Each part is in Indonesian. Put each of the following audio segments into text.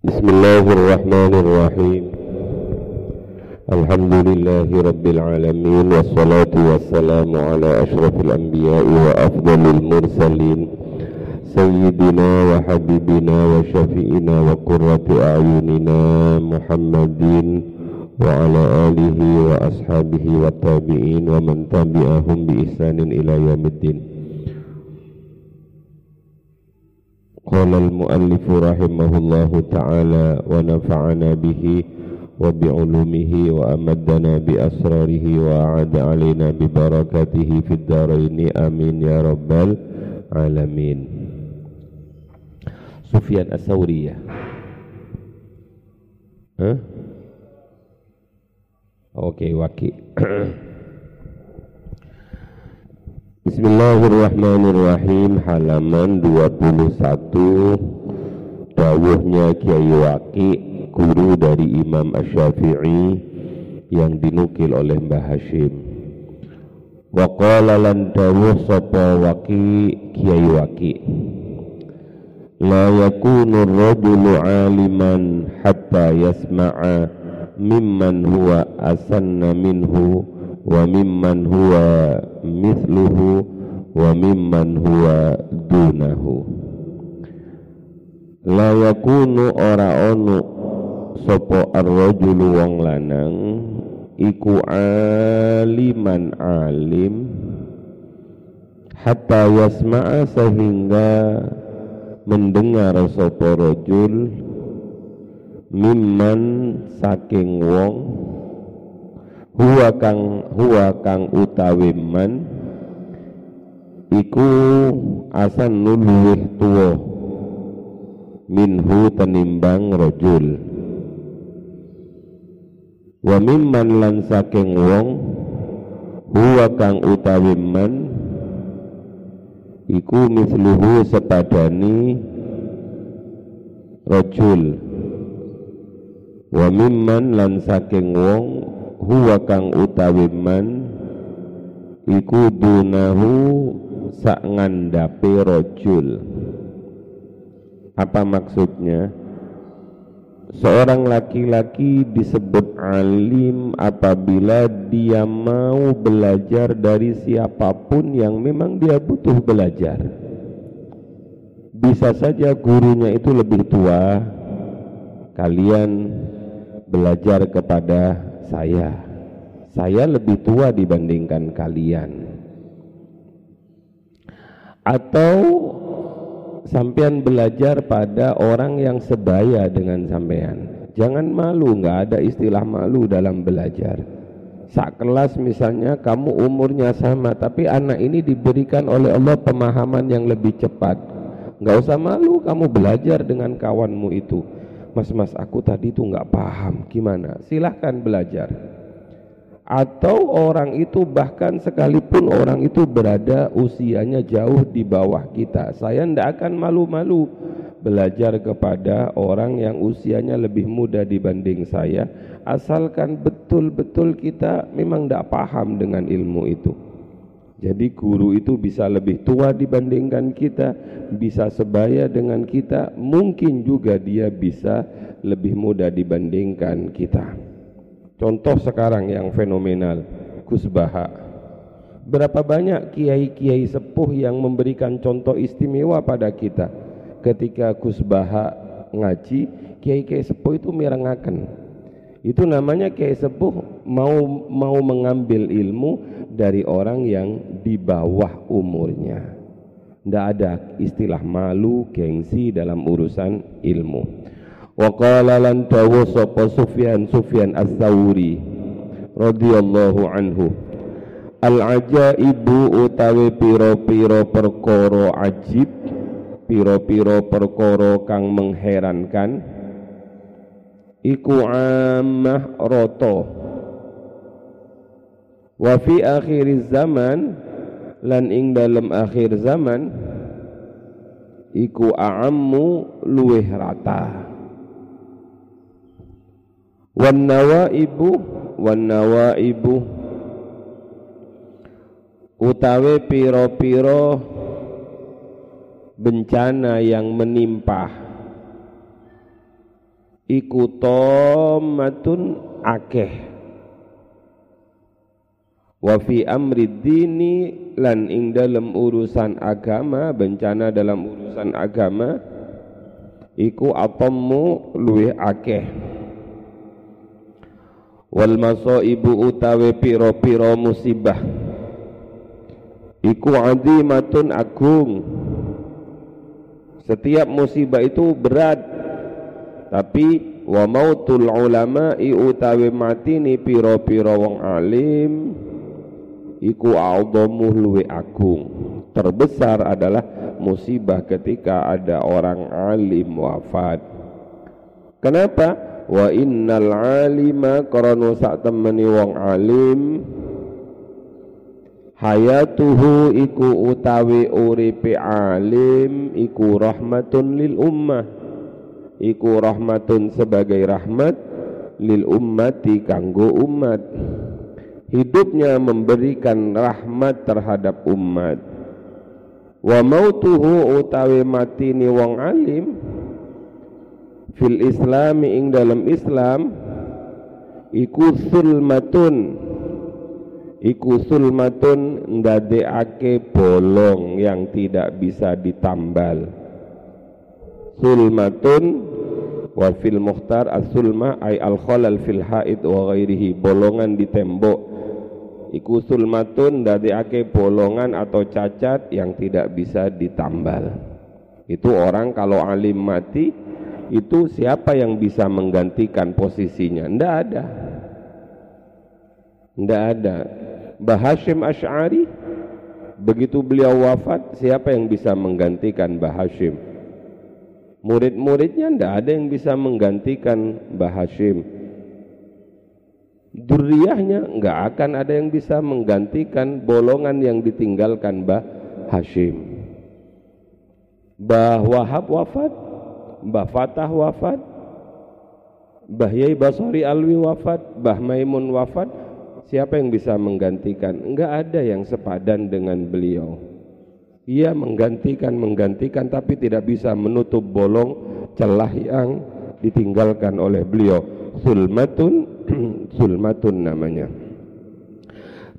بسم الله الرحمن الرحيم. الحمد لله رب العالمين والصلاة والسلام على أشرف الأنبياء وأفضل المرسلين. سيدنا وحبيبنا وشفيئنا وقرة أعيننا محمد وعلى آله وأصحابه والتابعين ومن تبعهم بإحسان إلى يوم الدين. قال المؤلف رحمه الله تعالى ونفعنا به وبعلومه وأمدنا بأسراره وأعاد علينا ببركاته في الدارين. آمين يا رب العالمين. سفيان الثوري. ها؟ Oke, waki. Bismillahirrahmanirrahim halaman 21 dawuhnya Kiai Waki guru dari Imam Asy-Syafi'i yang dinukil oleh Mbah Hashim. Wa qala lan dawuh sapa Waki Kiai Waki la yakunu rajulu aliman hatta yasma'a mimman huwa asanna minhu wa mimman huwa mithluhu wa mimman huwa dunahu. La yakunu ora ono sapa ar-rajulu wong lanang iku aliman alim hatta yasma'a sehingga mendengar sapa rajul mimman saking wong huwa kang huwa kang utawi man iku asan nuluwih tuwa minhu tenimbang rajul. Wa mimman lan saking wong huwa kang utawi man iku misluhu sepadani rajul. Wa mimman lan saking wong huwa kang utawi man iku dunahu sak ngandape rojul apa maksudnya? Seorang laki-laki disebut alim apabila dia mau belajar dari siapa pun yang memang dia butuh belajar. Bisa saja gurunya itu lebih tua. Kalian belajar kepada saya. Saya lebih tua dibandingkan kalian. Atau sampean belajar pada orang yang sebaya dengan sampean. Jangan malu, nggak ada istilah malu dalam belajar. Sak kelas misalnya kamu umurnya sama, tapi anak ini diberikan oleh Allah pemahaman yang lebih cepat. Nggak usah malu, kamu belajar dengan kawanmu itu mas mas aku tadi tuh nggak paham gimana? Silahkan belajar. Atau orang itu bahkan sekalipun orang itu berada usianya jauh di bawah kita. Saya tidak akan malu-malu belajar kepada orang yang usianya lebih muda dibanding saya asalkan betul-betul kita memang tidak paham dengan ilmu itu jadi guru itu bisa lebih tua dibandingkan kita, bisa sebaya dengan kita, mungkin juga dia bisa lebih muda dibandingkan kita. Contoh sekarang yang fenomenal, Gus Baha. Berapa banyak kiai-kiai sepuh yang memberikan contoh istimewa pada kita. Ketika Gus Baha ngaji, kiai-kiai sepuh itu mirengaken itu namanya kiai sepuh mau mau mengambil ilmu dari orang yang di bawah umurnya. Tidak ada istilah malu, gengsi dalam urusan ilmu. Wa qala lan sapa Sufyan Sufyan Ats-Tsauri radhiyallahu anhu. Al ajaibu utawi piro-piro perkara ajib, piro-piro perkara kang mengherankan iku ammah roto wa fi akhir zaman lan ing dalam akhir zaman iku a'ammu luweh rata. Wan nawaibu wan nawaibu. Utawe piro-piro bencana yang menimpa iku tomatun akeh wa fi amri dini lan ing dalam urusan agama bencana dalam urusan agama iku atommu luwih akeh. Wal masaibu utawe piro-piro musibah. Iku azimatun agung. Setiap musibah itu berat. Tapi wa mautul ulama utawe mati ni piro-piro wong alim iku a'dhamu luwe agung. Terbesar adalah musibah ketika ada orang alim wafat. Kenapa? Wa innal alima karena sak temeni wong alim hayatuhu iku utawi uripe alim iku rahmatun lil ummah. Iku rahmatun sebagai rahmat lil ummati kanggo umat hidupnya memberikan rahmat terhadap umat. Wa mautuhu utawi mati ni wong alim fil islami ing dalam islam iku sulmatun iku sulmatun ndadekake bolong yang tidak bisa ditambal. Sulmatun wa fil muhtar as-sulma ay al khalal fil haid wa ghairihi bolongan di tembok iku sulmatun ake bolongan atau cacat yang tidak bisa ditambal. Itu orang kalau alim mati itu siapa yang bisa menggantikan posisinya? Ndak ada. Ndak ada. Mbah Hashim Ash'ari begitu beliau wafat siapa yang bisa menggantikan Mbah Hashim? Murid-muridnya ndak ada yang bisa menggantikan Mbah Hashim Duriyahnya nggak akan ada yang bisa menggantikan bolongan yang ditinggalkan Mbah Hashim. Mbah Wahab wafat, Mbah Fatah wafat, Mbah Yai Basari Alwi wafat, Mbah Maimun wafat, siapa yang bisa menggantikan? Enggak ada yang sepadan dengan beliau. Ia menggantikan, menggantikan tapi tidak bisa menutup bolong celah yang ditinggalkan oleh beliau. Sulmatun Zulmatun namanya.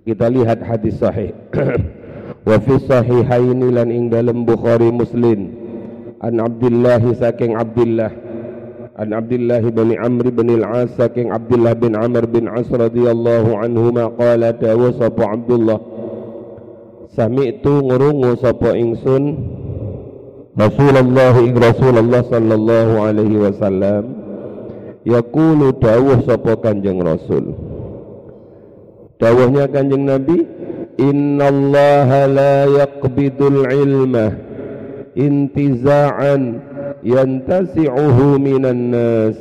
Kita lihat hadis sahih. Wa fi sahihaini lan ing dalam Bukhari Muslim an Abdullah saking Abdullah an Abdullah bin Amr bin Al-As saking Abdullah bin Amr bin As radhiyallahu anhuma qala dawa sapa Abdullah Sami'tu ngurungu sapa ingsun Rasulullah ing Rasulullah sallallahu alaihi wasallam yaqulu dawuh sapa Kanjeng Rasul. Dawuhnya Kanjeng Nabi innallaha la yaqbidul ilma intiza'an yantasi'uhu minan nas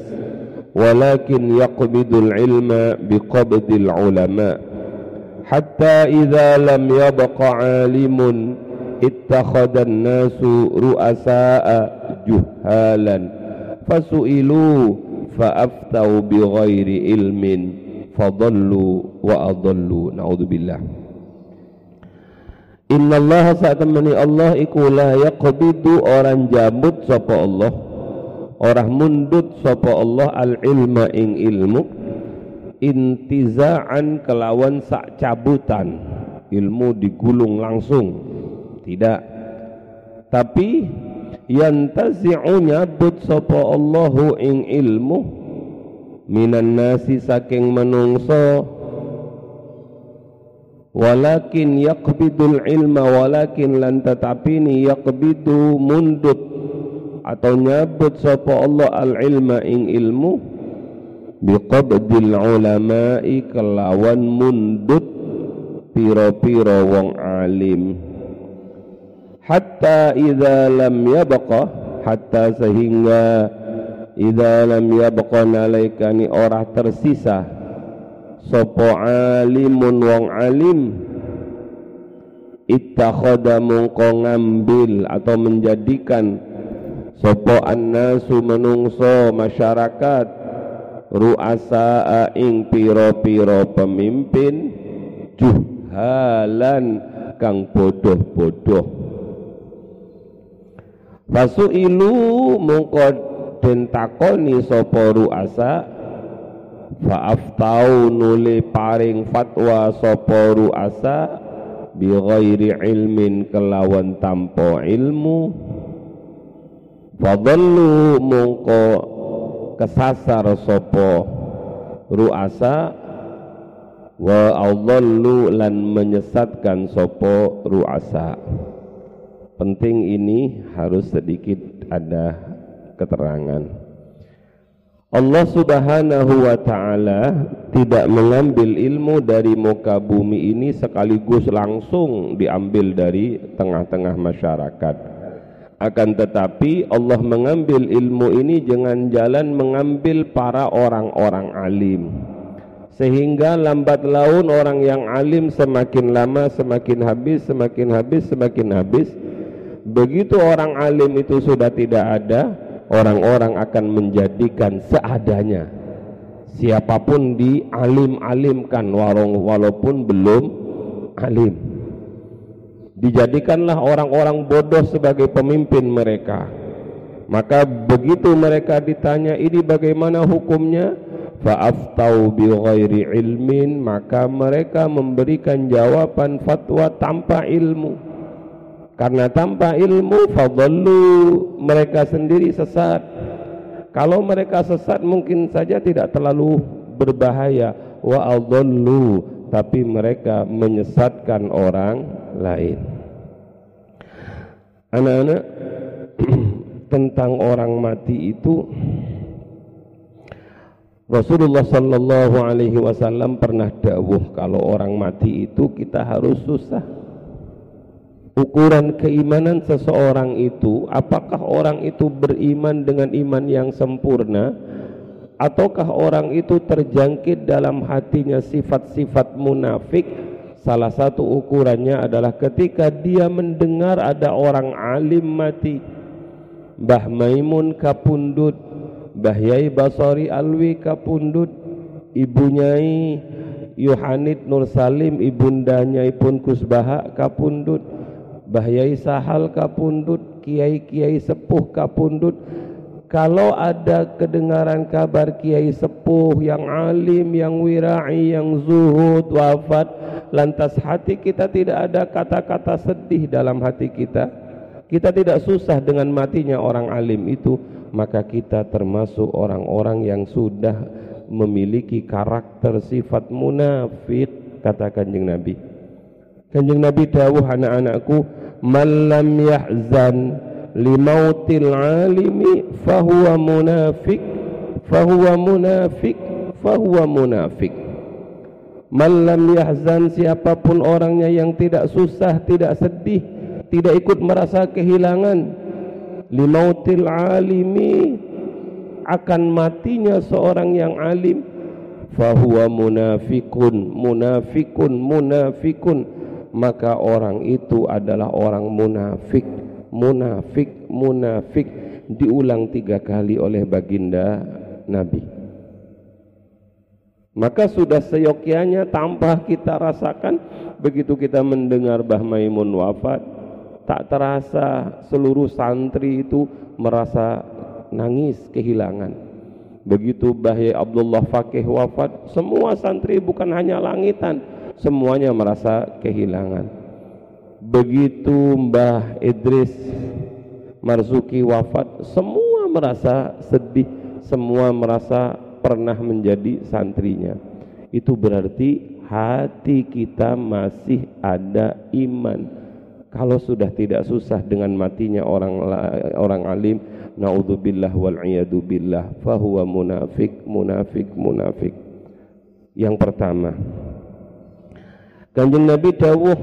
walakin yaqbidul ilma biqabdil ulama. Hatta idza lam yabqa alimun ittakhadha an-nasu ru'asa'a juhalan fasu'ilu fa'aftau bi ghairi ilmin fadallu wa adallu naudzubillah Inna Allah Allah iku la yaqbidu orang jambut sapa Allah orang mundut sapa Allah al ilma ing ilmu intizaan kelawan sak cabutan ilmu digulung langsung tidak. Tapi yantazi'u nyabut sapa Allahu ing ilmu minan nasi saking menungso. Walakin yaqbidul ilma walakin lan tetapi ni yaqbidu mundut atau nyabut sapa Allah al ilma ing ilmu biqabdil ulama'i kelawan mundut piro-piro wong alim hatta idza lam yabqa hatta sehingga idza lam yabqa nalaikani ora tersisa. Sapa alimun wong alim. Ittakhadha mungko ngambil atau menjadikan. Sapa annasu menungso masyarakat. Ruasa ing piro-piro pemimpin. Juhalan kang bodoh-bodoh ilu mongko den takoni sapa ru'asa fa'aftau nuli paring fatwa sapa ru'asa bi ilmin kelawan tanpa ilmu. Fadallu mungko kesasar sapa ru'asa wa adallu lan menyesatkan sapa ru'asa penting ini harus sedikit ada keterangan. Allah subhanahu wa ta'ala tidak mengambil ilmu dari muka bumi ini sekaligus langsung diambil dari tengah-tengah masyarakat. Akan tetapi Allah mengambil ilmu ini dengan jalan mengambil para orang-orang alim. Sehingga lambat laun orang yang alim semakin lama semakin habis semakin habis semakin habis begitu orang alim itu sudah tidak ada orang-orang akan menjadikan seadanya. Siapa pun dialim-alimkan walaupun belum alim. Dijadikanlah orang-orang bodoh sebagai pemimpin mereka. Maka begitu mereka ditanya ini bagaimana hukumnya? Fa'aftau bi ghairi ilmin maka mereka memberikan jawaban fatwa tanpa ilmu karena tanpa ilmu fadallu mereka sendiri sesat. Kalau mereka sesat mungkin saja tidak terlalu berbahaya. Wa adallu tapi mereka menyesatkan orang lain. Anak-anak tentang orang mati itu Rasulullah Sallallahu Alaihi Wasallam pernah dawuh kalau orang mati itu kita harus susah ukuran keimanan seseorang itu apakah orang itu beriman dengan iman yang sempurna? Ataukah orang itu terjangkit dalam hatinya sifat-sifat munafik? Salah satu ukurannya adalah ketika dia mendengar ada orang alim mati. Mbah Maimun kapundut Mbah Yai Basari Alwi kapundut Ibu Nyai Yohanit Nur Salim ibundanya pun Kusbaha kapundut Bahyai Sahal kapundut, kiai-kiai sepuh kapundut. Kalau ada kedengaran kabar kiai sepuh yang alim, yang wirai, yang zuhud, wafat, lantas hati kita tidak ada kata-kata sedih dalam hati kita. Kita tidak susah dengan matinya orang alim itu, maka kita termasuk orang-orang yang sudah memiliki karakter sifat munafik kata kanjeng Nabi. Kanjeng Nabi dawuh anak-anakku man lam yahzan limautil alimi fahuwa munafik fahuwa munafik fahuwa munafik. Man lam yahzan siapa pun orangnya yang tidak susah tidak sedih tidak ikut merasa kehilangan limautil alimi akan matinya seorang yang alim fahuwa munafikun munafikun munafikun maka orang itu adalah orang munafik. Munafik munafik diulang tiga kali oleh baginda Nabi. Maka sudah seyogyanya tanpa kita rasakan begitu kita mendengar Bah Maimun wafat tak terasa seluruh santri itu merasa nangis kehilangan. Begitu Bahya Abdullah Fakih wafat semua santri bukan hanya langitan semuanya merasa kehilangan. Begitu Mbah Idris Marzuki wafat semua merasa sedih semua merasa pernah menjadi santrinya. Itu berarti hati kita masih ada iman. Kalau sudah tidak susah dengan matinya orang orang alim naudzubillah wal billah fahuwa munafik munafik munafik yang pertama Kanjeng Nabi dawuh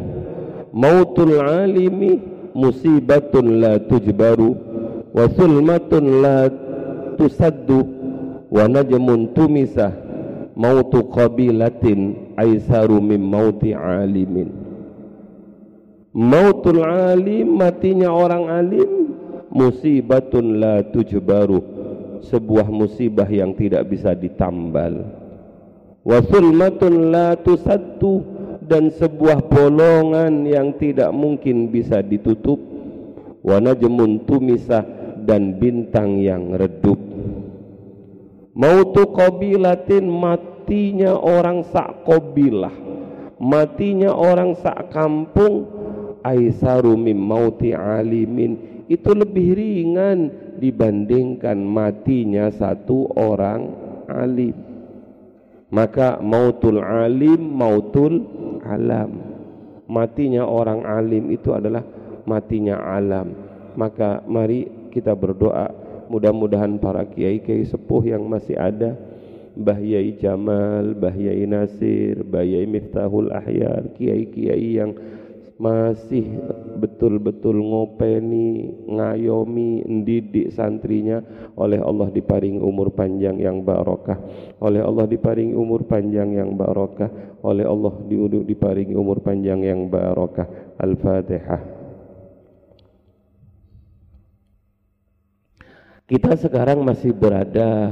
mautul alimi musibatun la tujbaru wa sulmatun la tusaddu wa najmun tumisah mautu qabilatin aisaru min mauti alimin. Mautul alim matinya orang alim musibatun la tujbaru sebuah musibah yang tidak bisa ditambal. Wa sulmatun la tusaddu dan sebuah bolongan yang tidak mungkin bisa ditutup. Wa najmun tumisah dan bintang yang redup. Mautu qabilatin matinya orang sak qabilah. Matinya orang sak kampung aisaru mim mauti alimin. Itu lebih ringan dibandingkan matinya satu orang alim. Maka mautul alim mautul alam. Matinya orang alim itu adalah matinya alam. Maka mari kita berdoa. Mudah-mudahan para kiai-kiai sepuh yang masih ada Mbah Yai Jamal, Mbah Yai Nasir, Mbah Yai Miftahul Ahyar, kiai-kiai yang masih betul-betul ngopeni, ngayomi, mendidik santrinya oleh Allah diparingi umur panjang yang barokah. Oleh Allah diparingi umur panjang yang barokah. Oleh Allah diuduk diparingi umur panjang yang barokah. Al-Fatihah. Kita sekarang masih berada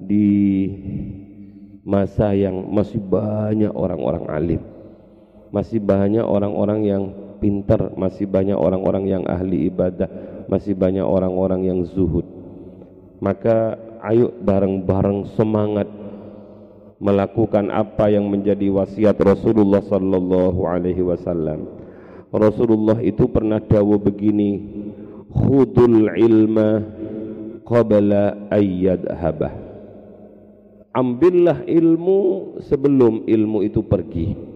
di masa yang masih banyak orang-orang alim masih banyak orang-orang yang pintar, masih banyak orang-orang yang ahli ibadah, masih banyak orang-orang yang zuhud. Maka ayo bareng-bareng semangat melakukan apa yang menjadi wasiat Rasulullah sallallahu alaihi wasallam. Rasulullah itu pernah dawuh begini, khudul ilma qabla ayyadhabah. Ambillah ilmu sebelum ilmu itu pergi.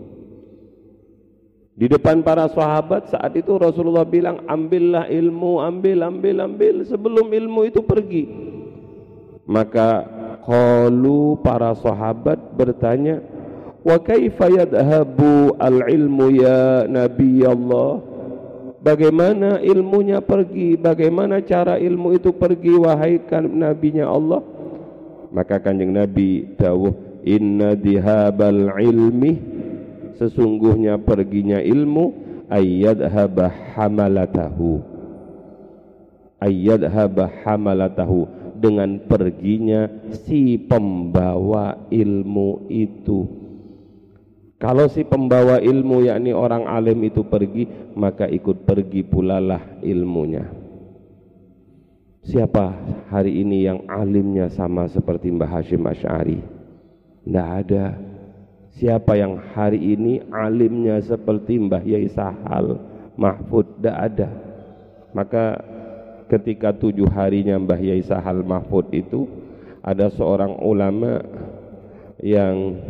Di depan para sahabat saat itu Rasulullah bilang ambillah ilmu, ambil, ambil, ambil sebelum ilmu itu pergi. Maka qalu para sahabat bertanya, "Wa kaifa yadhhabu al-ilmu ya Nabi Allah?" Bagaimana ilmunya pergi? Bagaimana cara ilmu itu pergi wahai kan nabinya Allah? Maka kanjeng Nabi dawuh, "Inna dihabal ilmi sesungguhnya perginya ilmu ayyadhaba hamalatahu. Ayyadhaba hamalatahu. Dengan perginya si pembawa ilmu itu. Kalau si pembawa ilmu yakni orang alim itu pergi maka ikut pergi pula lah ilmunya. Siapa hari ini yang alimnya sama seperti Mbah Hashim Ash'ari? Tidak ada Siapa yang hari ini alimnya seperti Mbah Yai Sahal Mahfud tidak ada. Maka ketika tujuh harinya Mbah Yai Sahal Mahfud itu ada seorang ulama yang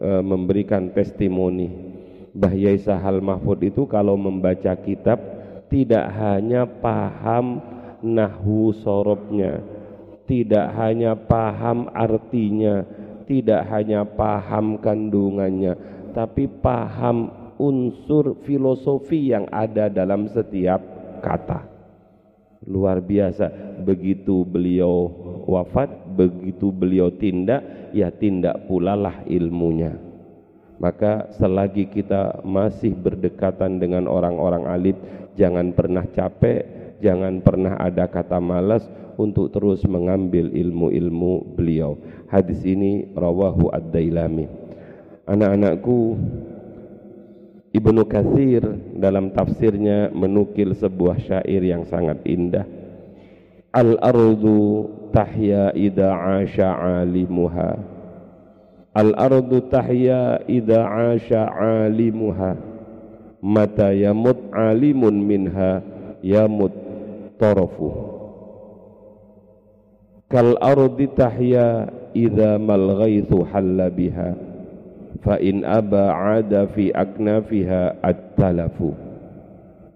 e, memberikan testimoni. Mbah Yai Sahal Mahfud itu kalau membaca kitab tidak hanya paham nahwu sorobnya tidak hanya paham artinya tidak hanya paham kandungannya tapi paham unsur filosofi yang ada dalam setiap kata. Luar biasa begitu beliau wafat begitu beliau tindak ya tindak pula lah ilmunya. Maka selagi kita masih berdekatan dengan orang-orang alim jangan pernah capek jangan pernah ada kata malas untuk terus mengambil ilmu-ilmu beliau. Hadis ini rawahu ad-dailami. Anak-anakku Ibnu Katsir dalam tafsirnya menukil sebuah syair yang sangat indah. Al-ardu tahya idza 'asha 'alimuha. Al-ardu tahya idza 'asha 'alimuha. Mata yamut 'alimun minha yamut tarafu Kal ardi tahya idza mal ghaithu halla biha fa in aba ada fi aknafiha at-talafu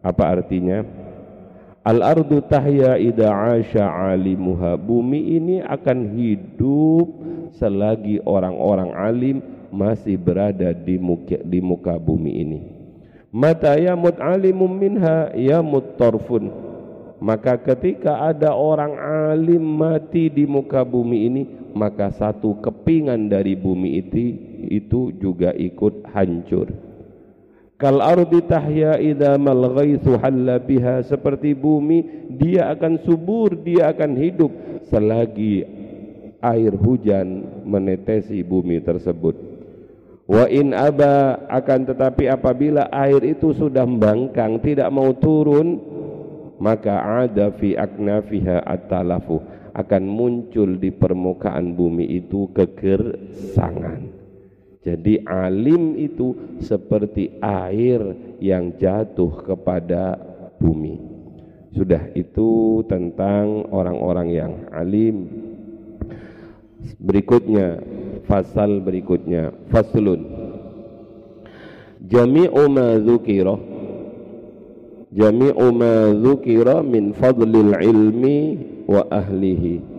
apa artinya? al ardu tahya idza asha alimuha bumi ini akan hidup selagi orang-orang alim masih berada di muka, di muka bumi ini mata yamut alimum minha yamut torfun maka ketika ada orang alim mati di muka bumi ini maka satu kepingan dari bumi itu itu juga ikut hancur. Kal ardi tahya idza mal ghaithu halla biha. Seperti bumi dia akan subur dia akan hidup selagi air hujan menetesi bumi tersebut. Wa in aba akan tetapi apabila air itu sudah membangkang tidak mau turun maka ada fi aknafiha at-talafu akan muncul di permukaan bumi itu kegersangan. Jadi alim itu seperti air yang jatuh kepada bumi. Sudah itu tentang orang-orang yang alim. Berikutnya, fasal berikutnya, faslun. Jami'u ma dzukira Jami'u ma dzukira min fadlil ilmi wa ahlihi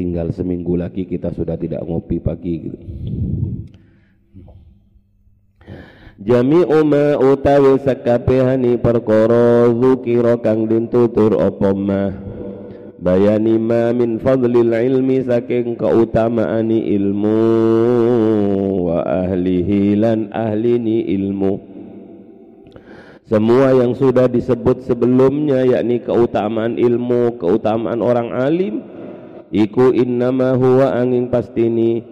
tinggal seminggu lagi kita sudah tidak ngopi pagi gitu. Jami'u ma utawi sakabehani perkara zukira kang dintutur apa ma bayani ma min fadlil ilmi saking keutamaani ilmu. Wa ahlihi lan ahlini ilmu. Semua yang sudah disebut sebelumnya yakni keutamaan ilmu, keutamaan orang alim iku innama huwa angin pastini.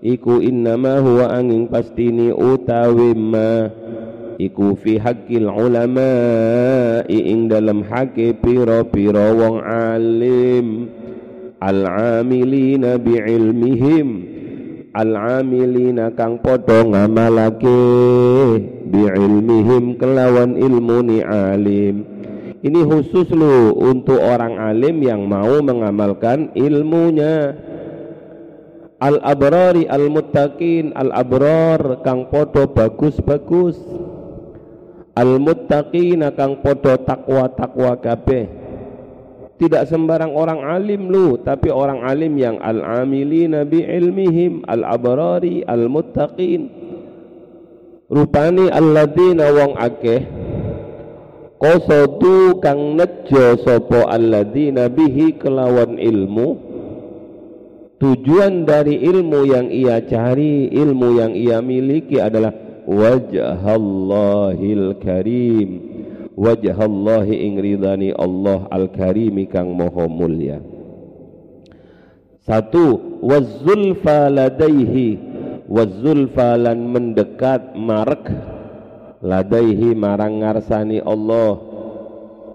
Iku innama huwa angin pastini utawi ma iku fi haqqil ulama ing dalam hake piro-piro wong alim al-amilina bi ilmihim al-amilina kang padha ngamalake bi ilmihim kelawan ilmu ni alim ini khusus lu untuk orang alim yang mau mengamalkan ilmunya. Al-abrari al-muttaqin al-abrar kang podo bagus-bagus. Al-muttaqin kang podo takwa-takwa kabeh. Tidak sembarang orang alim lu, tapi orang alim yang al-amilina bi ilmihim al-abrari al-muttaqin. Rupani alladzina wong akeh qasadu kang nejo sapa alladzina bihi kelawan ilmu tujuan dari ilmu yang ia cari ilmu yang ia miliki adalah wajhallahil karim. Wajhallahi ing ridani Allah al karim kang moho mulia. Satu wazulfa ladaihi. Wazulfa lan mendekat marek ladaihi marang ngarsani Allah.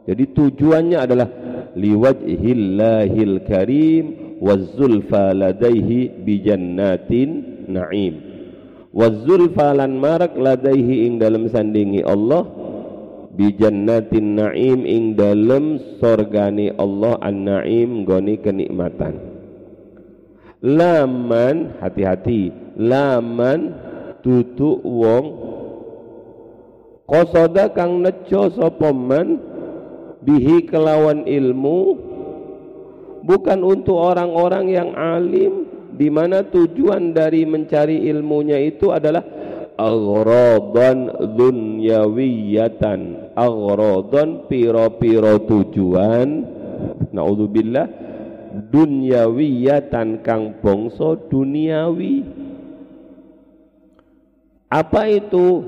Jadi tujuannya adalah liwajhillahil karim wazulfa ladaihi bijannatin na'im wazulfa lan marak ladaihi ing dalam sandingi Allah bijannatin na'im ing dalam sorgani Allah an-na'im goni kenikmatan. Laman hati-hati laman tutuk wong Qasada kang nejo sapa man bihi kelawan ilmu bukan untuk orang-orang yang alim di mana tujuan dari mencari ilmunya itu adalah aghradan dunyawiyatan. Aghradan piro-piro tujuan. Naudzubillah. Dunyawiyatan kang bangsa duniawi. Apa itu?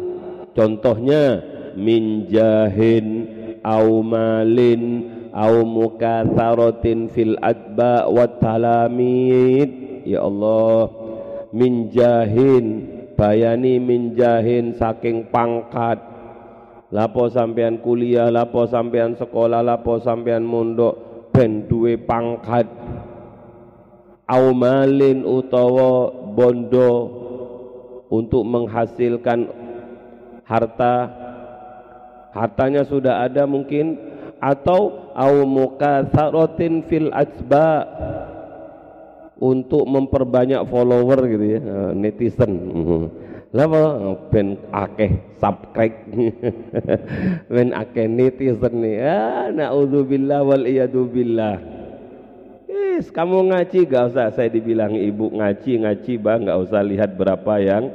Contohnya minjahin au malin au mukatharatin fil adba wa talamid ya Allah minjahin bayani minjahin saking pangkat. Lapo sampean kuliah lapo sampean sekolah lapo sampean mondok ben duwe pangkat. Au malin utawa bondo untuk menghasilkan harta. Hartanya sudah ada mungkin. Atau au mukatsaratin fil ajba untuk memperbanyak follower gitu ya eh, netizen. Lapa ben akeh subscribe. Ben akeh netizen nih. Ya naudzubillah wal billah Yes, kamu ngaji gak usah saya dibilang ibu ngaji ngaji bang gak usah lihat berapa yang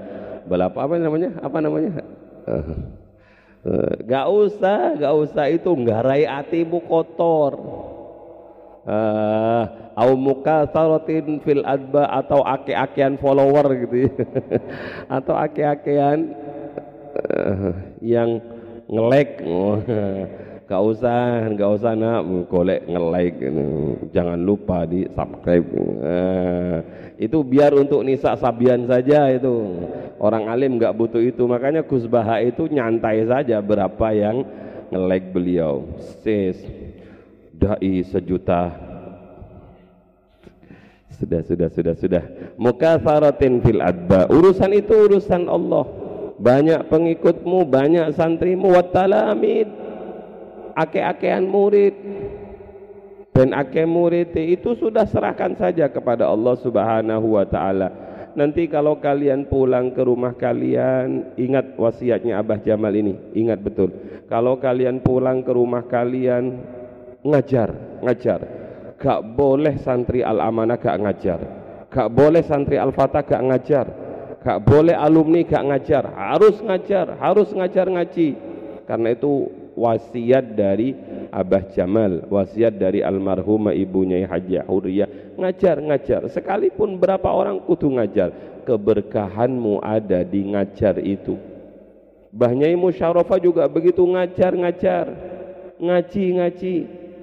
berapa apa namanya? Apa namanya? Eh, gak usah, gak usah. Itu nggarai atimu kotor. Uh, au muka sarotin fil adba atau ake-akean follower gitu ya. atau ake-akean uh, yang ngelek gak usah gak usah nak. Golek nge-like jangan lupa di subscribe uh, itu biar untuk nisa sabian saja itu. Orang alim nggak butuh itu. Makanya Gus itu nyantai saja berapa yang nge-like beliau. Sis dai sejuta. Sudah sudah sudah sudah. Mukasaratin fil adba. Urusan itu urusan Allah. Banyak pengikutmu banyak santrimu. Watalamid ake-akean murid. Dan ake murid itu sudah serahkan saja kepada Allah Subhanahu wa taala. Nanti kalau kalian pulang ke rumah kalian ingat wasiatnya Abah Jamal ini. Ingat betul. Kalau kalian pulang ke rumah kalian ngajar ngajar. Gak boleh santri al-amanah gak ngajar. Gak boleh santri al-fatah gak ngajar. Gak boleh alumni gak ngajar. Harus ngajar harus ngajar ngaji. Karena itu wasiat dari Abah Jamal, wasiat dari almarhumah ibunya Haji Huriyah, ngajar ngajar. Sekalipun berapa orang kudu ngajar, keberkahanmu ada di ngajar itu. Bahnyai Musyarafah juga begitu ngajar ngajar, ngaji ngaji.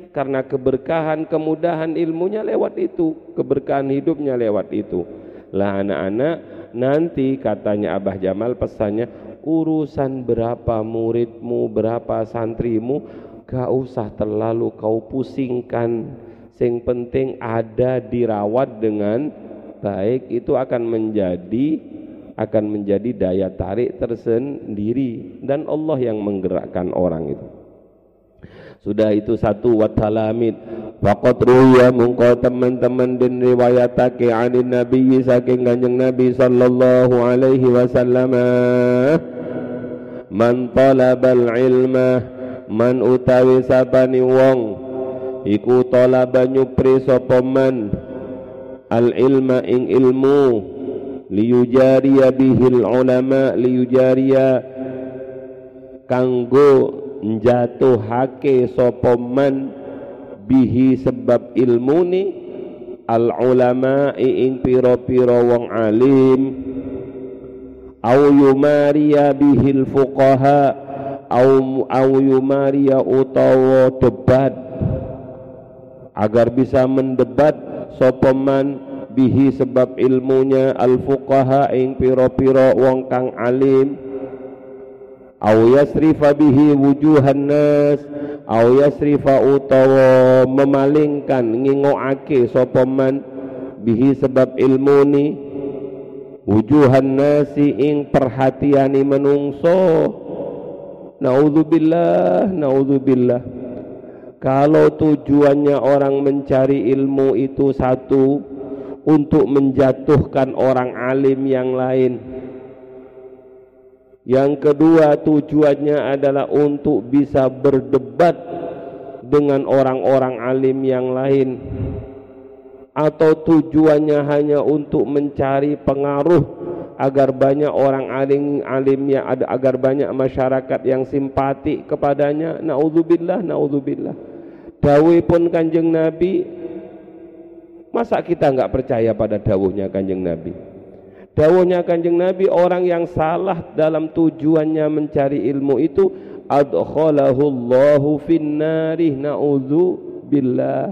Karena keberkahan, kemudahan ilmunya lewat itu, keberkahan hidupnya lewat itu. Lah anak-anak, nanti katanya Abah Jamal pesannya urusan berapa muridmu, berapa santrimu, gak usah terlalu kau pusingkan. Sing penting ada dirawat dengan baik itu akan menjadi akan menjadi daya tarik tersendiri dan Allah yang menggerakkan orang itu. Sudah itu satu watalamid Faqat ruya mungko teman-teman dan riwayatake anin Nabi saking kanjeng Nabi sallallahu alaihi wasallam. Man talabal ilma man utawi sabani wong iku talaba nyupri sapa man? Al ilma ing ilmu liyujariya bihil ulama liyujariya kanggo njatuhake sapa man bihi sebab ilmu ni? Al ulama ing piro-piro wong alim. Au yumaria bihil fuqaha au au yumaria utawa debat. Agar bisa mendebat sopeman bihi sebab ilmunya al fuqaha ing piro-piro wong kang alim au yasrifa bihi wujuhan nas. Au yasrifa utawa memalingkan ngingoake sapa man. Bihi sebab ilmu ni. Wujuhan nasi ing perhatiani menungso. Naudzubillah naudzubillah. Kalau tujuannya orang mencari ilmu itu satu untuk menjatuhkan orang alim yang lain yang kedua tujuannya adalah untuk bisa berdebat dengan orang-orang alim yang lain. Atau tujuannya hanya untuk mencari pengaruh agar banyak orang alim alimnya ada agar banyak masyarakat yang simpati kepadanya. Naudzubillah naudzubillah. Dawuh pun kanjeng nabi masa kita enggak percaya pada dawuhnya kanjeng nabi Dawuhnya kanjeng Nabi orang yang salah dalam tujuannya mencari ilmu itu adkhalahu Allahu finnari na'udzu billah.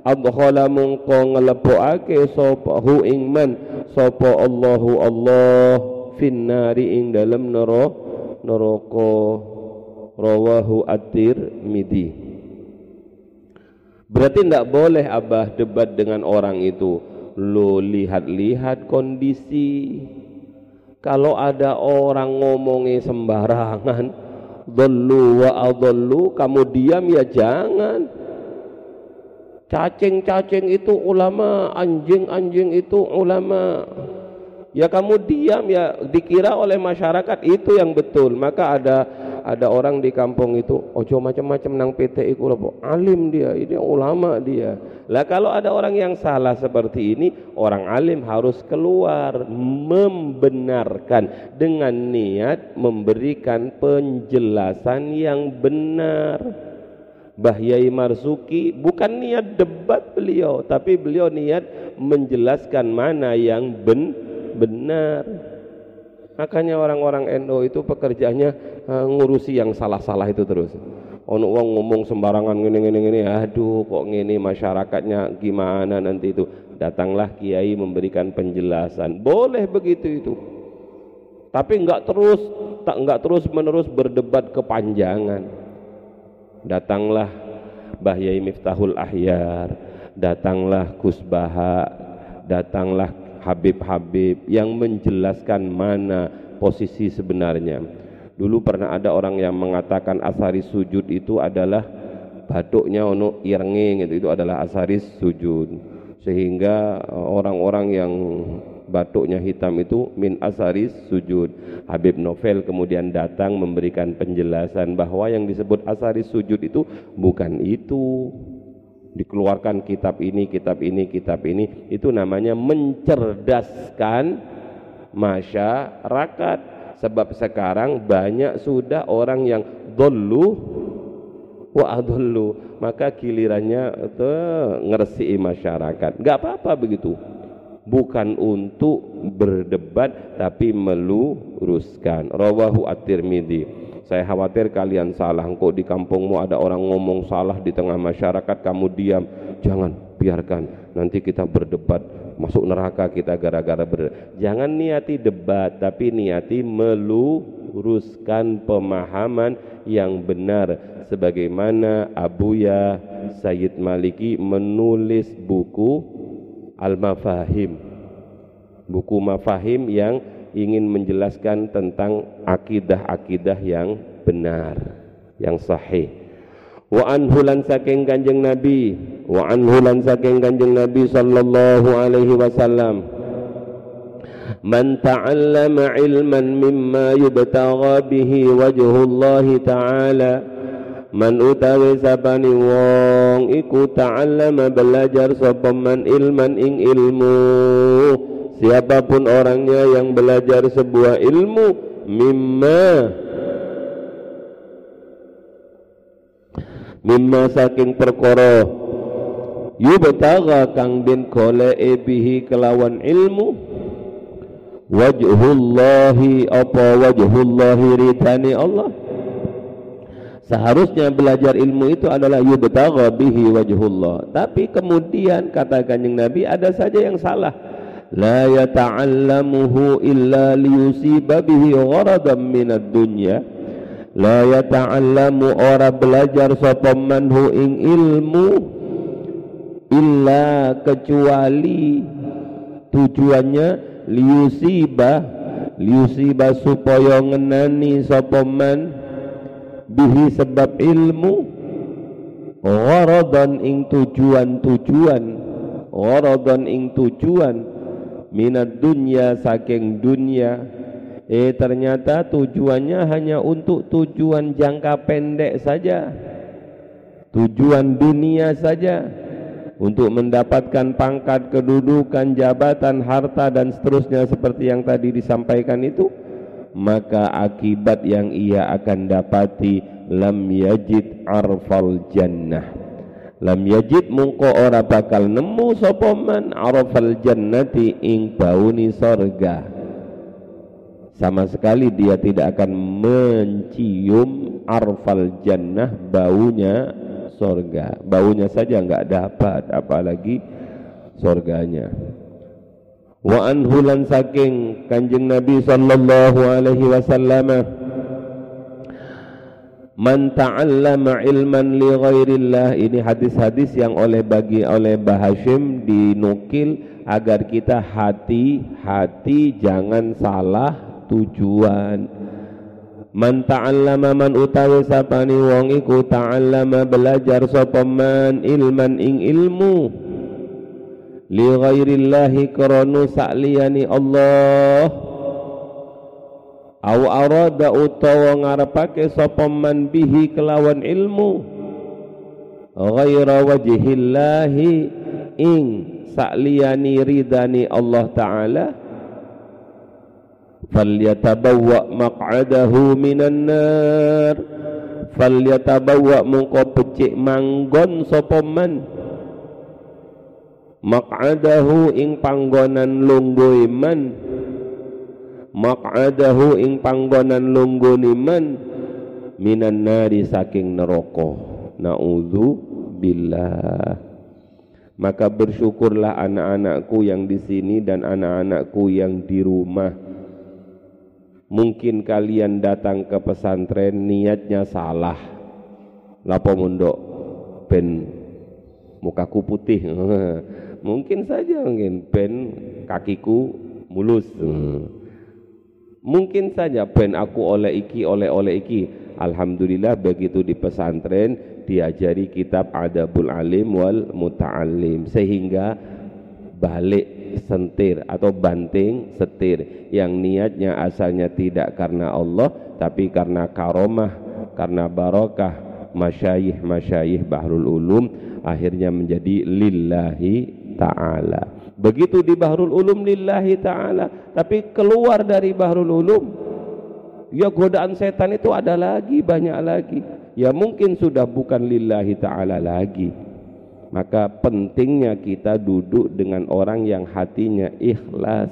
Adkhala mungko nglebokake sapa hu ing man sapa Allahu Allah finnari ing dalem neraka. Rawahu at-Tirmidzi Berarti tidak boleh abah debat dengan orang itu lo lihat-lihat kondisi. Kalau ada orang ngomongi sembarangan dulu wa adallu kamu diam ya jangan. Cacing-cacing itu ulama anjing-anjing itu ulama. Ya kamu diam ya dikira oleh masyarakat itu yang betul. Maka ada ada orang di kampung itu ojo macam-macam nang PT iku lho alim dia ini ulama dia. Lah kalau ada orang yang salah seperti ini orang alim harus keluar membenarkan dengan niat memberikan penjelasan yang benar. Bahyai Marzuki bukan niat debat beliau tapi beliau niat menjelaskan mana yang ben benar makanya orang-orang NU itu pekerjaannya uh, ngurusi yang salah-salah itu terus. Ono wong ngomong sembarangan ngene ngene ngene aduh kok ngene masyarakatnya gimana nanti itu. Datanglah kiai memberikan penjelasan. Boleh begitu itu. Tapi enggak terus tak enggak terus menerus berdebat kepanjangan. Datanglah Bahyai Miftahul Ahyar datanglah Kusbaha datanglah Habib-Habib yang menjelaskan mana posisi sebenarnya dulu pernah ada orang yang mengatakan asari sujud itu adalah batuknya ono irenge itu, itu adalah asaris sujud sehingga eh, orang-orang yang batuknya hitam itu min asaris sujud. Habib Novel kemudian datang memberikan penjelasan bahwa yang disebut asaris sujud itu bukan itu. Dikeluarkan kitab ini, kitab ini, kitab ini, itu namanya mencerdaskan masyarakat. Sebab sekarang banyak sudah orang yang dolu wa adullu maka gilirannya itu ngersi masyarakat. Nggak apa-apa begitu. Bukan untuk berdebat tapi meluruskan. Rawahu at-tirmidzi saya khawatir kalian salah. Engkau di kampungmu ada orang ngomong salah di tengah masyarakat. Kamu diam. Jangan. Biarkan. Nanti kita berdebat. Masuk neraka kita gara-gara ber. Jangan niati debat tapi niati meluruskan pemahaman yang benar. Sebagaimana Abuya Sayyid Maliki menulis buku Al-Mafahim. Buku mafahim yang ingin menjelaskan tentang akidah-akidah yang benar yang sahih. Wa anhulan saking kanjeng Nabi wa anhulan saking kanjeng Nabi sallallahu alaihi wasallam man ta'allama ilman mimma yubtagha bihi wajhullah ta'ala Man utawi sapani wong iku ta'allama belajar sapa man ilman ing ilmu Siapa pun orangnya yang belajar sebuah ilmu mimma mimma saking perkara yubtaga kang den goleke bihi kelawan ilmu wajhullahi apa wajhullahi ridani Allah Seharusnya belajar ilmu itu adalah yubtagha bihi wajhullah. Tapi kemudian kata Kanjeng Nabi ada saja yang salah. Bihi gharadan minad dunya. La yata'allamu ora belajar sapa manhu ing ilmu kecuali tujuannya supaya ngenani sapa bihi sebab ilmu gharadan ing tujuan-tujuan gharadan ing tujuan minat dunya saking dunia. Eh ternyata tujuannya hanya untuk tujuan jangka pendek saja. Tujuan dunia saja. Untuk mendapatkan pangkat kedudukan jabatan harta dan seterusnya seperti yang tadi disampaikan itu maka akibat yang ia akan dapati lam yajid arfal jannah lam yajid mungko ora bakal nemu sapa man arfal jannati ing bauni sorga. Sama sekali dia tidak akan mencium arfal jannah baunya sorga. Baunya saja enggak dapat apalagi sorganya. Wa anhulan saking kanjeng Nabi sallallahu alaihi wasallam Man ta'allama ilman li ghairillah. Ini hadis-hadis yang oleh bagi oleh Bahashim dinukil agar kita hati-hati jangan salah tujuan. Man ta'allama man utawi sapani wong iku ta'allama belajar sapa man ilman ing ilmu. Li ghairillahi karanu sa'liyani Allah au arada utawa ngarepake sapa man bihi kelawan ilmu ghaira wajhillahi ing sa'liyani ridani Allah taala falyatabawwa maq'adahu minan nar falyatabawwa mungko becik manggon sapa man maq'adahu ing panggonan lungguh iman maq'adahu ing panggonan lungguh iman minan nari saking neraka. Naudzu billah. Maka bersyukurlah anak-anakku yang di sini dan anak-anakku yang di rumah. Mungkin kalian datang ke pesantren niatnya salah. Lapo mundok ben. Mukaku putih. Mungkin saja mungkin. Ben kakiku mulus mungkin saja ben aku oleh iki oleh oleh iki. Alhamdulillah begitu di pesantren diajari kitab Adabul Alim wal Muta'alim sehingga balik sentir atau banting setir. Yang niatnya asalnya tidak karena Allah tapi karena karomah karena barokah. Masyayih-masyayih Bahrul Ulum akhirnya menjadi lillahi ta'ala begitu di Bahrul Ulum lillahi ta'ala. Tapi keluar dari Bahrul Ulum ya godaan setan itu ada lagi banyak lagi. Ya mungkin sudah bukan lillahi ta'ala lagi. Maka pentingnya kita duduk dengan orang yang hatinya ikhlas.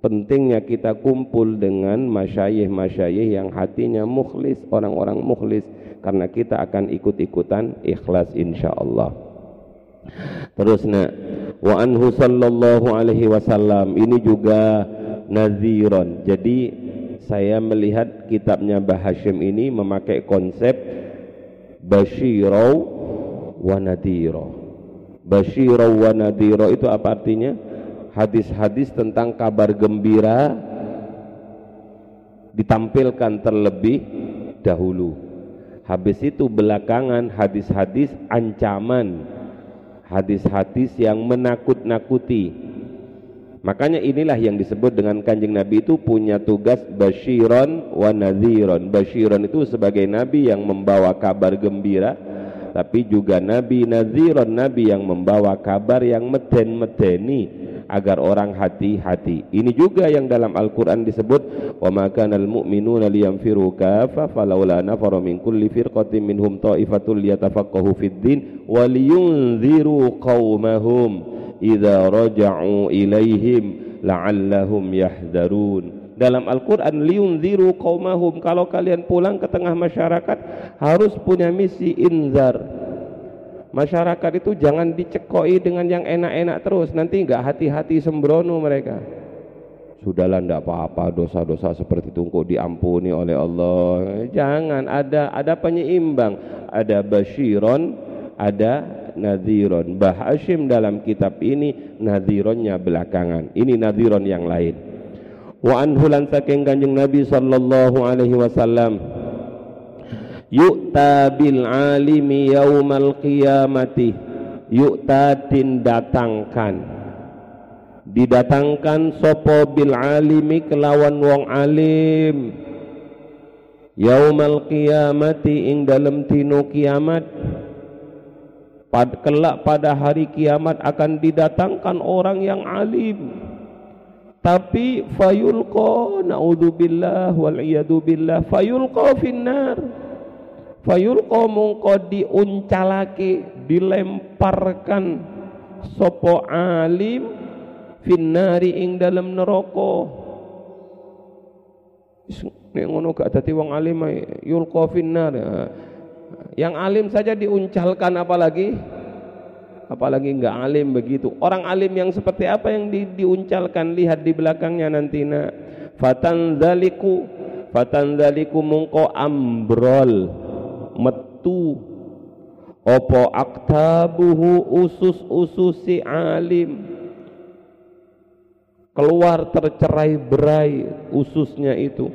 Pentingnya kita kumpul dengan masyayih-masyayih yang hatinya mukhlis orang-orang mukhlis. Karena kita akan ikut-ikutan ikhlas insyaallah terus nak wa anhu sallallahu alaihi wasallam ini juga naziron jadi saya melihat kitabnya Bahashim ini memakai konsep basyirau wa nadiro basyirau wa itu apa artinya? Hadis-hadis tentang kabar gembira ditampilkan terlebih dahulu. Habis itu belakangan hadis-hadis ancaman hadis-hadis yang menakut-nakuti. Makanya inilah yang disebut dengan kanjeng Nabi itu punya tugas basyiron wa nadhiron. Basyiron itu sebagai Nabi yang membawa kabar gembira tapi juga Nabi nadhiron Nabi yang membawa kabar yang meden-medeni agar orang hati-hati. Ini juga yang dalam Al-Qur'an disebut wa ma kanal mu'minuna liyanfiru kafa falaula nafara min kulli firqatin minhum ta'ifatul liyatafaqahu fid din wa liyunziru qaumahum idza raja'u ilaihim la'allahum yahdharun. Dalam Al-Quran liunziru qaumahum kalau kalian pulang ke tengah masyarakat harus punya misi inzar masyarakat itu jangan dicekoi dengan yang enak-enak terus. Nanti enggak hati-hati sembrono mereka. Sudahlah enggak apa-apa dosa-dosa seperti itu kok diampuni oleh Allah. Jangan ada ada penyeimbang. Ada basyiron ada nadhiron. Bah dalam kitab ini nadhironnya belakangan. Ini nadhiron yang lain. Wa anhulan saking Nabi sallallahu alaihi wasallam yu'ta bil alimi yaumal qiyamati. Yu'ta datangkan didatangkan sopo bil alimi kelawan wong alim. Yaumal qiyamati ing dalam tino kiamat. Pad, kelak pada hari kiamat akan didatangkan orang yang alim. Tapi fayulqa naudzubillah wal iyadu billah fayulqa finnar fayulqa mungko diuncalake dilemparkan sopo alim finnari ing dalam neraka. Nek ngono gak dadi wong alim yulqa finnar. Yang alim saja diuncalkan apalagi apalagi enggak alim begitu. Orang alim yang seperti apa yang di, diuncalkan? Lihat di belakangnya nanti nak. Fatanzaliku fatanzaliku mungko ambrol metu. Opo aktabuhu usus-ususi alim? Keluar tercerai berai ususnya itu.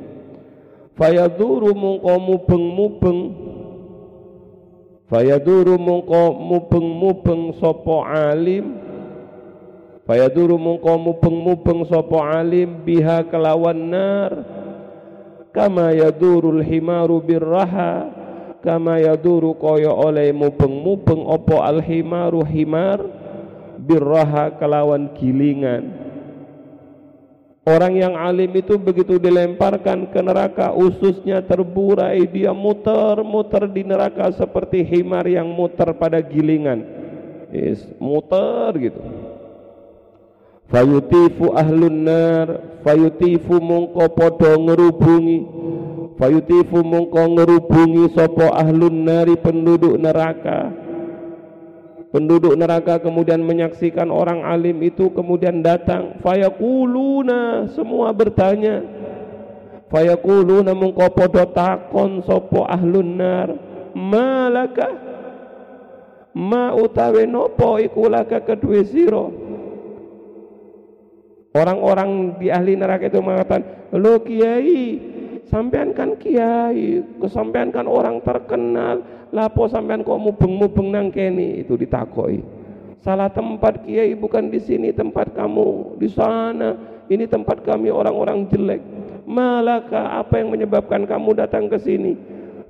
Fayaduru mungko mubeng-mubeng. Fayaduru mungko mubeng-mubeng sopo alim? Fayaduru mungko mubeng-mubeng sopo alim biha kelawan nar? Kama yadurul himaru birraha kama yaduru kaya oleh mubeng-mubeng opo alhimaru himar birraha kelawan gilingan. Orang yang alim itu begitu dilemparkan ke neraka ususnya terburai dia muter-muter di neraka seperti himar yang muter pada gilingan. Yes, muter gitu. Fayutifu ahlun nar fayutifu mungko podo ngerubungi fayutifu mongko ngerubungi sopo ahlun nari penduduk neraka. Penduduk neraka kemudian menyaksikan orang alim itu kemudian datang. Fayakuluna semua bertanya. Fayakuluna mongko podo takon sopo ahlun nar? Malaka? Ma utawe nopo iku laka kedue sira? Orang-orang di ahli neraka itu mengatakan lo kiai sampean kan kiai kesampean kan orang terkenal. Lapo sampean kok mubeng-mubeng nang kene? Itu ditakoi. Salah tempat kiai bukan di sini tempat kamu di sana. Ini tempat kami orang-orang jelek. Malaka apa yang menyebabkan kamu datang ke sini?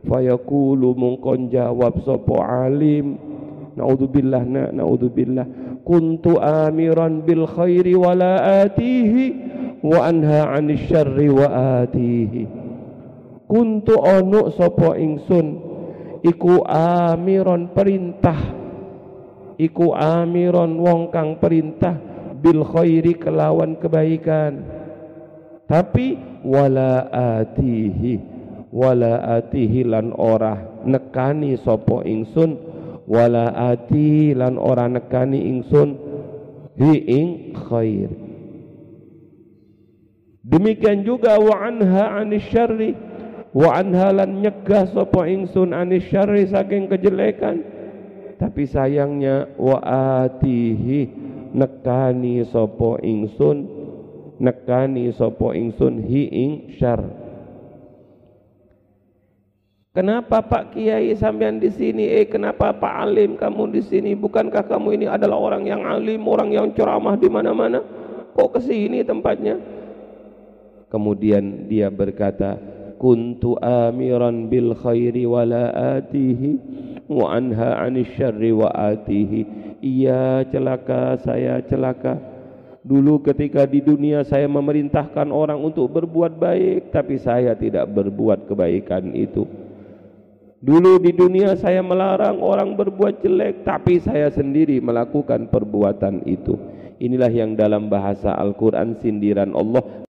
Fayaqulu mungkon jawab sapa alim. Naudzubillah na naudzubillah. Kuntu amiran bil khairi wala atihi wa anha 'anil syarri wa atihi kuntu onu sapa ingsun. Iku amiron perintah. Iku amiron wong kang perintah bil khairi kelawan kebaikan. Tapi wala atihi wala atihi lan ora nekani sapa ingsun. Wala ati lan ora nekani ingsun. Hi ing khair. Demikian juga wa anha anis syarri wa anha lan nyegah sapa ingsun anis syarri saking kejelekan tapi sayangnya wa atihi nekani sapa ingsun nekani sapa ingsun hi ing syarr Kenapa Pak Kiai sampean di sini? Eh kenapa Pak Alim kamu di sini? Bukankah kamu ini adalah orang yang alim, orang yang ceramah di mana-mana? Kok ke sini tempatnya? Kemudian dia berkata, "Kuntu amiran bil khairi wala atihi wa anha 'anil syarri wa atihi." Iya celaka, saya celaka. Dulu ketika di dunia saya memerintahkan orang untuk berbuat baik, tapi saya tidak berbuat kebaikan itu. Dulu di dunia saya melarang orang berbuat jelek tapi saya sendiri melakukan perbuatan itu. Inilah yang dalam bahasa Al-Qur'an sindiran Allah